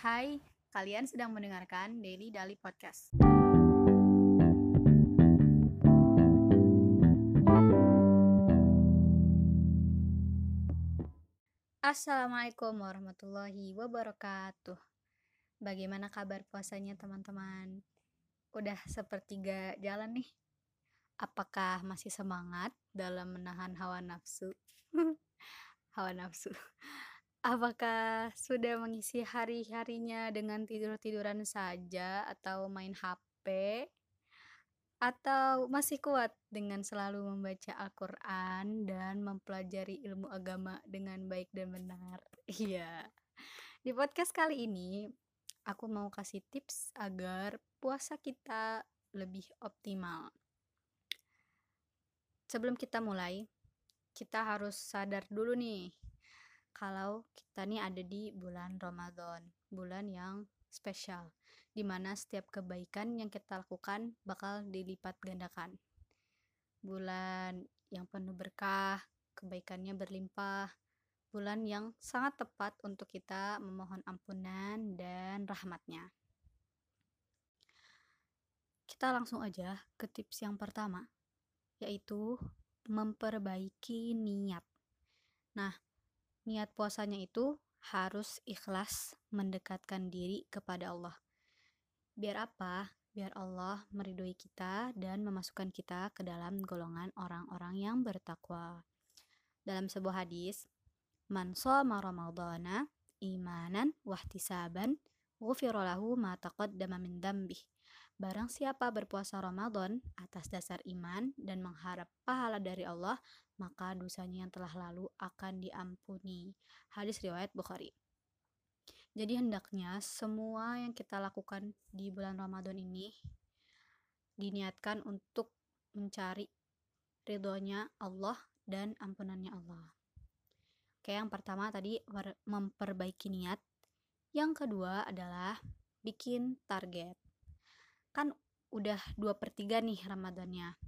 Hai, kalian sedang mendengarkan Daily Dali Podcast. Assalamualaikum warahmatullahi wabarakatuh. Bagaimana kabar puasanya teman-teman? Udah sepertiga jalan nih. Apakah masih semangat dalam menahan hawa nafsu? hawa nafsu. Apakah sudah mengisi hari-harinya dengan tidur-tiduran saja atau main HP? Atau masih kuat dengan selalu membaca Al-Quran dan mempelajari ilmu agama dengan baik dan benar? Iya. Di podcast kali ini, aku mau kasih tips agar puasa kita lebih optimal. Sebelum kita mulai, kita harus sadar dulu nih kalau kita nih ada di bulan Ramadan, bulan yang spesial, di mana setiap kebaikan yang kita lakukan bakal dilipat gandakan. Bulan yang penuh berkah, kebaikannya berlimpah, bulan yang sangat tepat untuk kita memohon ampunan dan rahmatnya. Kita langsung aja ke tips yang pertama, yaitu memperbaiki niat. Nah, niat puasanya itu harus ikhlas mendekatkan diri kepada Allah. Biar apa? Biar Allah meridhoi kita dan memasukkan kita ke dalam golongan orang-orang yang bertakwa. Dalam sebuah hadis, Man shoma Ramadana imanan wahtisaban ghufira lahu ma taqaddama min dambih. Barang siapa berpuasa Ramadan atas dasar iman dan mengharap pahala dari Allah, maka dosanya yang telah lalu akan diampuni. Hadis riwayat Bukhari. Jadi hendaknya semua yang kita lakukan di bulan Ramadan ini diniatkan untuk mencari ridhonya Allah dan ampunannya Allah. Oke, yang pertama tadi memperbaiki niat. Yang kedua adalah bikin target kan udah dua per tiga nih Ramadannya.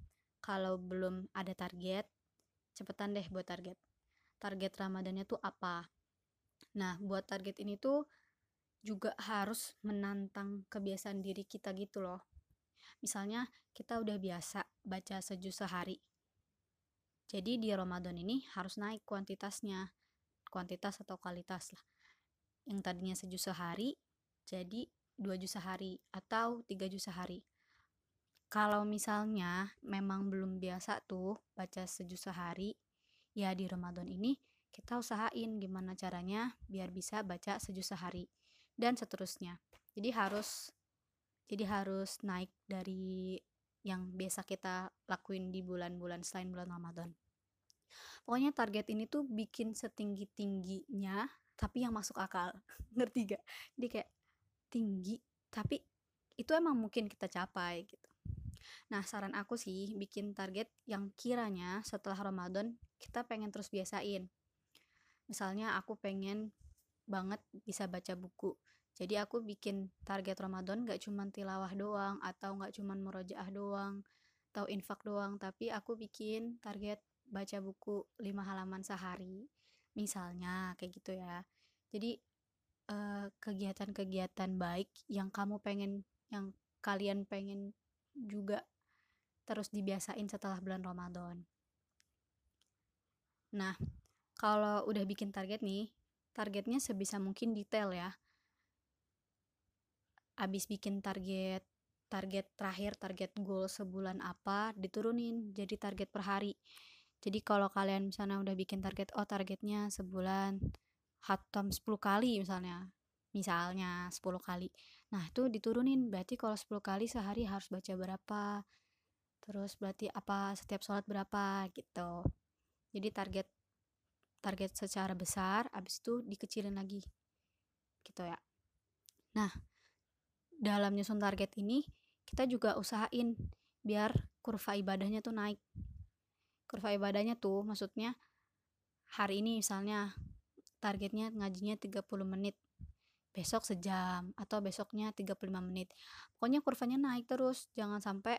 Kalau belum ada target cepetan deh buat target. Target Ramadannya tuh apa? Nah buat target ini tuh juga harus menantang kebiasaan diri kita gitu loh. Misalnya kita udah biasa baca sejus sehari. Jadi di Ramadan ini harus naik kuantitasnya. Kuantitas atau kualitas lah. Yang tadinya sejus sehari jadi dua jus sehari atau tiga jus sehari. Kalau misalnya memang belum biasa tuh baca sejus sehari, ya di Ramadan ini kita usahain gimana caranya biar bisa baca sejus sehari dan seterusnya. Jadi harus jadi harus naik dari yang biasa kita lakuin di bulan-bulan selain bulan Ramadan. Pokoknya target ini tuh bikin setinggi-tingginya tapi yang masuk akal. Ngerti gak? Jadi kayak tinggi tapi itu emang mungkin kita capai gitu. Nah saran aku sih bikin target yang kiranya setelah Ramadan kita pengen terus biasain. Misalnya aku pengen banget bisa baca buku. Jadi aku bikin target Ramadan gak cuman tilawah doang atau gak cuman murojaah doang atau infak doang tapi aku bikin target baca buku 5 halaman sehari misalnya kayak gitu ya. Jadi kegiatan kegiatan-kegiatan baik yang kamu pengen yang kalian pengen juga terus dibiasain setelah bulan Ramadan. Nah, kalau udah bikin target nih, targetnya sebisa mungkin detail ya. Abis bikin target target terakhir, target goal sebulan apa, diturunin jadi target per hari. Jadi kalau kalian misalnya udah bikin target, oh targetnya sebulan hatam 10 kali misalnya misalnya 10 kali. Nah itu diturunin. Berarti kalau 10 kali sehari harus baca berapa terus berarti apa setiap sholat berapa gitu. Jadi target target secara besar abis itu dikecilin lagi gitu ya. Nah dalam nyusun target ini kita juga usahain biar kurva ibadahnya tuh naik. Kurva ibadahnya tuh maksudnya hari ini misalnya targetnya ngajinya 30 menit. Besok sejam atau besoknya 35 menit. Pokoknya kurvanya naik terus jangan sampai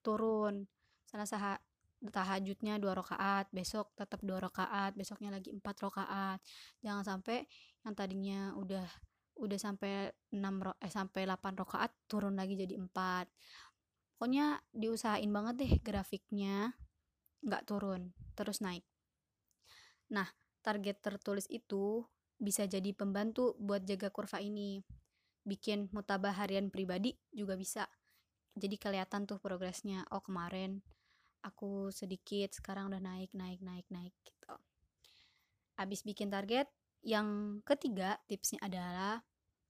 turun. Salah sah tahajudnya dua rakaat besok tetap dua rakaat besoknya lagi empat rakaat. Jangan sampai yang tadinya udah udah sampai 6 ro eh sampai 8 rakaat turun lagi jadi 4 pokoknya diusahain banget deh grafiknya nggak turun terus naik. Nah target tertulis itu bisa jadi pembantu buat jaga kurva ini. Bikin mutabah harian pribadi juga bisa. Jadi kelihatan tuh progresnya oh kemarin aku sedikit sekarang udah naik naik naik naik gitu. Abis bikin target yang ketiga tipsnya adalah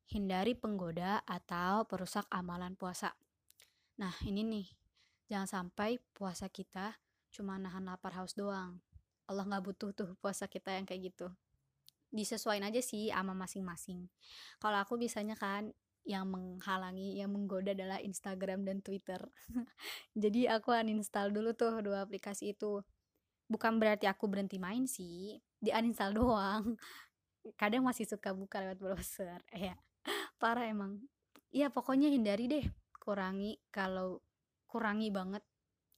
hindari penggoda atau perusak amalan puasa. Nah ini nih jangan sampai puasa kita cuma nahan lapar haus doang Allah nggak butuh tuh puasa kita yang kayak gitu disesuaikan aja sih sama masing-masing kalau aku biasanya kan yang menghalangi, yang menggoda adalah Instagram dan Twitter. Jadi aku uninstall dulu tuh dua aplikasi itu. Bukan berarti aku berhenti main sih, di uninstall doang. Kadang masih suka buka lewat browser. Ya, parah emang. Ya pokoknya hindari deh, kurangi kalau kurangi banget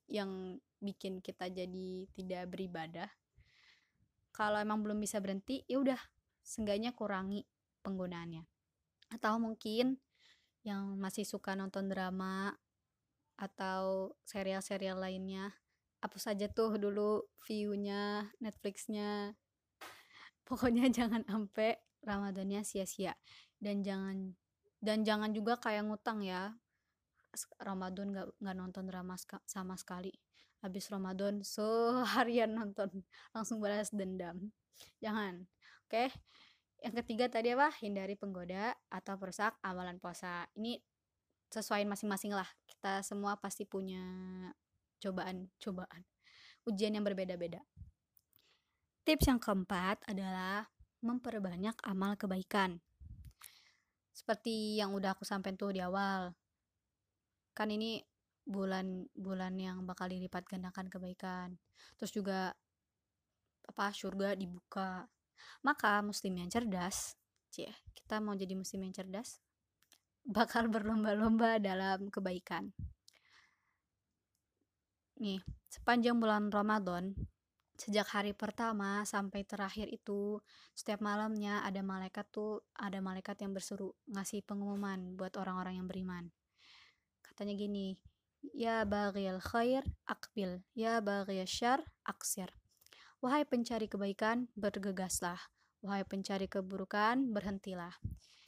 yang bikin kita jadi tidak beribadah. Kalau emang belum bisa berhenti, ya udah, seenggaknya kurangi penggunaannya. Atau mungkin yang masih suka nonton drama atau serial-serial lainnya hapus saja tuh dulu view-nya Netflix-nya. Pokoknya jangan sampai Ramadannya sia-sia. Dan jangan dan jangan juga kayak ngutang ya. Ramadan gak, nggak nonton drama sama sekali habis Ramadan seharian nonton langsung balas dendam. Jangan. Oke okay? yang ketiga tadi apa? Hindari penggoda atau perusak amalan puasa. Ini sesuai masing-masing lah. Kita semua pasti punya cobaan-cobaan ujian yang berbeda-beda. Tips yang keempat adalah memperbanyak amal kebaikan. Seperti yang udah aku sampaikan tuh di awal. Kan ini bulan-bulan yang bakal dilipat gandakan kebaikan terus juga apa surga dibuka maka muslim yang cerdas, cie, kita mau jadi muslim yang cerdas, bakal berlomba-lomba dalam kebaikan. Nih, sepanjang bulan Ramadan, sejak hari pertama sampai terakhir itu, setiap malamnya ada malaikat tuh, ada malaikat yang berseru ngasih pengumuman buat orang-orang yang beriman. Katanya gini, Ya baghil khair akbil, ya baghil syar aksir. Wahai pencari kebaikan, bergegaslah. Wahai pencari keburukan, berhentilah.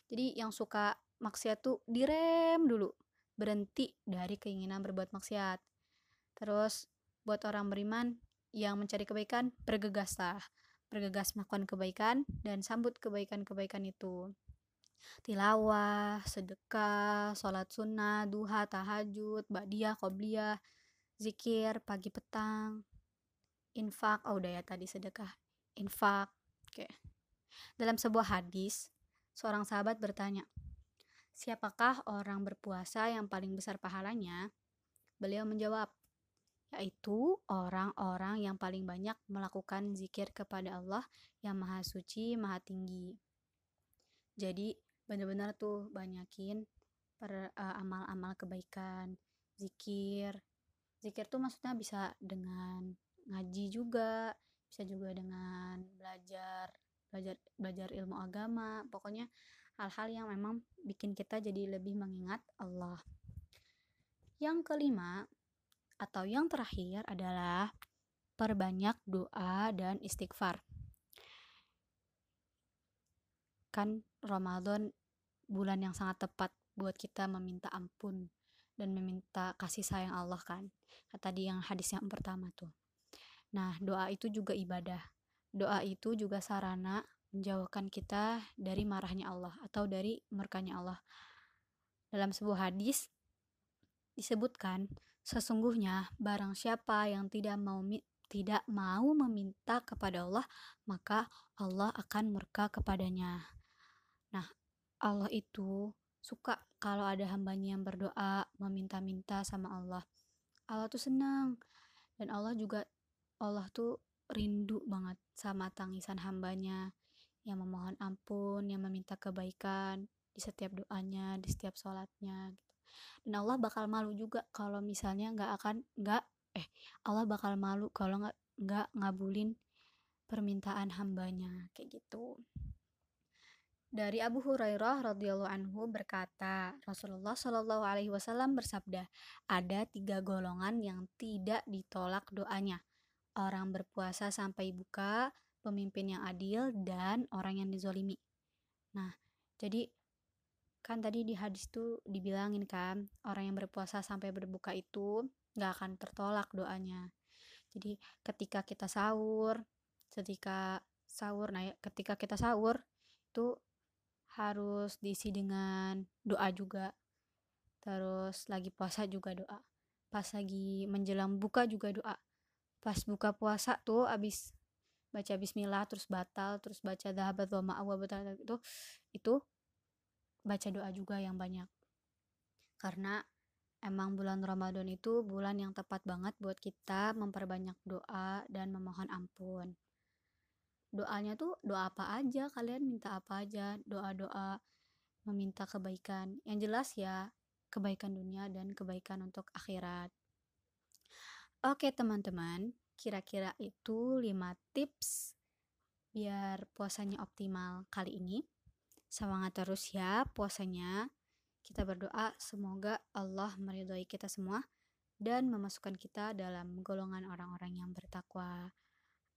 Jadi yang suka maksiat tuh direm dulu. Berhenti dari keinginan berbuat maksiat. Terus buat orang beriman yang mencari kebaikan, bergegaslah. Bergegas melakukan kebaikan dan sambut kebaikan-kebaikan itu. Tilawah, sedekah, sholat sunnah, duha, tahajud, ba'diyah, qobliyah, zikir, pagi petang, infak. Oh udah ya tadi sedekah infak oke. Dalam sebuah hadis seorang sahabat bertanya siapakah orang berpuasa yang paling besar pahalanya? Beliau menjawab yaitu orang-orang yang paling banyak melakukan zikir kepada Allah yang maha suci, maha tinggi. Jadi benar-benar tuh banyakin per uh, amal-amal kebaikan, zikir. Zikir tuh maksudnya bisa dengan ngaji juga bisa juga dengan belajar belajar belajar ilmu agama. Pokoknya hal-hal yang memang bikin kita jadi lebih mengingat Allah. Yang kelima atau yang terakhir adalah perbanyak doa dan istighfar kan Ramadan bulan yang sangat tepat buat kita meminta ampun dan meminta kasih sayang Allah kan tadi yang hadis yang pertama tuh Nah, doa itu juga ibadah. Doa itu juga sarana menjauhkan kita dari marahnya Allah atau dari murkanya Allah. Dalam sebuah hadis disebutkan, sesungguhnya barang siapa yang tidak mau tidak mau meminta kepada Allah, maka Allah akan murka kepadanya. Allah itu suka kalau ada hambanya yang berdoa, meminta-minta sama Allah. Allah tuh senang. Dan Allah juga Allah tuh rindu banget sama tangisan hambanya yang memohon ampun, yang meminta kebaikan di setiap doanya, di setiap sholatnya. Gitu. Dan Allah bakal malu juga kalau misalnya nggak akan nggak eh Allah bakal malu kalau nggak nggak ngabulin permintaan hambanya kayak gitu. Dari Abu Hurairah radhiyallahu anhu berkata, Rasulullah shallallahu alaihi wasallam bersabda, ada tiga golongan yang tidak ditolak doanya. Orang berpuasa sampai buka, pemimpin yang adil, dan orang yang dizolimi. Nah, jadi kan tadi di hadis tuh dibilangin kan, orang yang berpuasa sampai berbuka itu nggak akan tertolak doanya. Jadi ketika kita sahur, ketika sahur, nah ketika kita sahur itu harus diisi dengan doa juga. Terus lagi puasa juga doa. Pas lagi menjelang buka juga doa. Pas buka puasa tuh abis baca bismillah terus batal terus baca dahabat wa ma'awa itu itu baca doa juga yang banyak. Karena emang bulan Ramadan itu bulan yang tepat banget buat kita memperbanyak doa dan memohon ampun doanya tuh doa apa aja? Kalian minta apa aja? Doa-doa meminta kebaikan. Yang jelas ya kebaikan dunia dan kebaikan untuk akhirat. Oke teman-teman. Kira-kira itu 5 tips biar puasanya optimal kali ini. Semangat terus ya puasanya. Kita berdoa semoga Allah meridhoi kita semua dan memasukkan kita dalam golongan orang-orang yang bertakwa.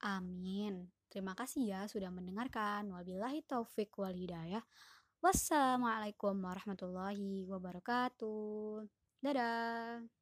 Amin. Terima kasih ya sudah mendengarkan. Wabillahi taufik wal hidayah. Wassalamualaikum warahmatullahi wabarakatuh. Dadah.